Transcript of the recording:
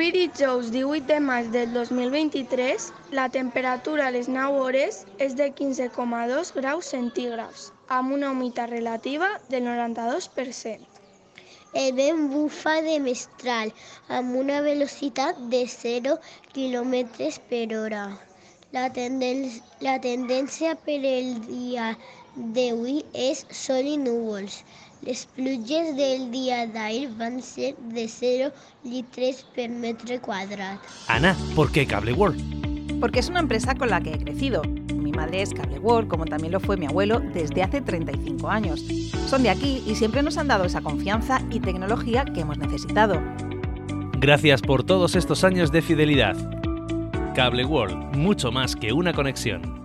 Avui dijous 18 de maig del 2023, la temperatura a les 9 hores és de 15,2 graus centígrads, amb una humitat relativa del 92%. El vent bufa de mestral amb una velocitat de 0 km per hora. La, tenden la tendència per el dia d'avui és sol i núvols. Les pluges del dia d'ahir van ser de 0 litres per metre quadrat. Ana, ¿por qué Cable World? Porque es una empresa con la que he crecido. Mi madre es Cable World, como también lo fue mi abuelo desde hace 35 años. Son de aquí y siempre nos han dado esa confianza y tecnología que hemos necesitado. Gracias por todos estos años de fidelidad. Cable World, mucho más que una conexión.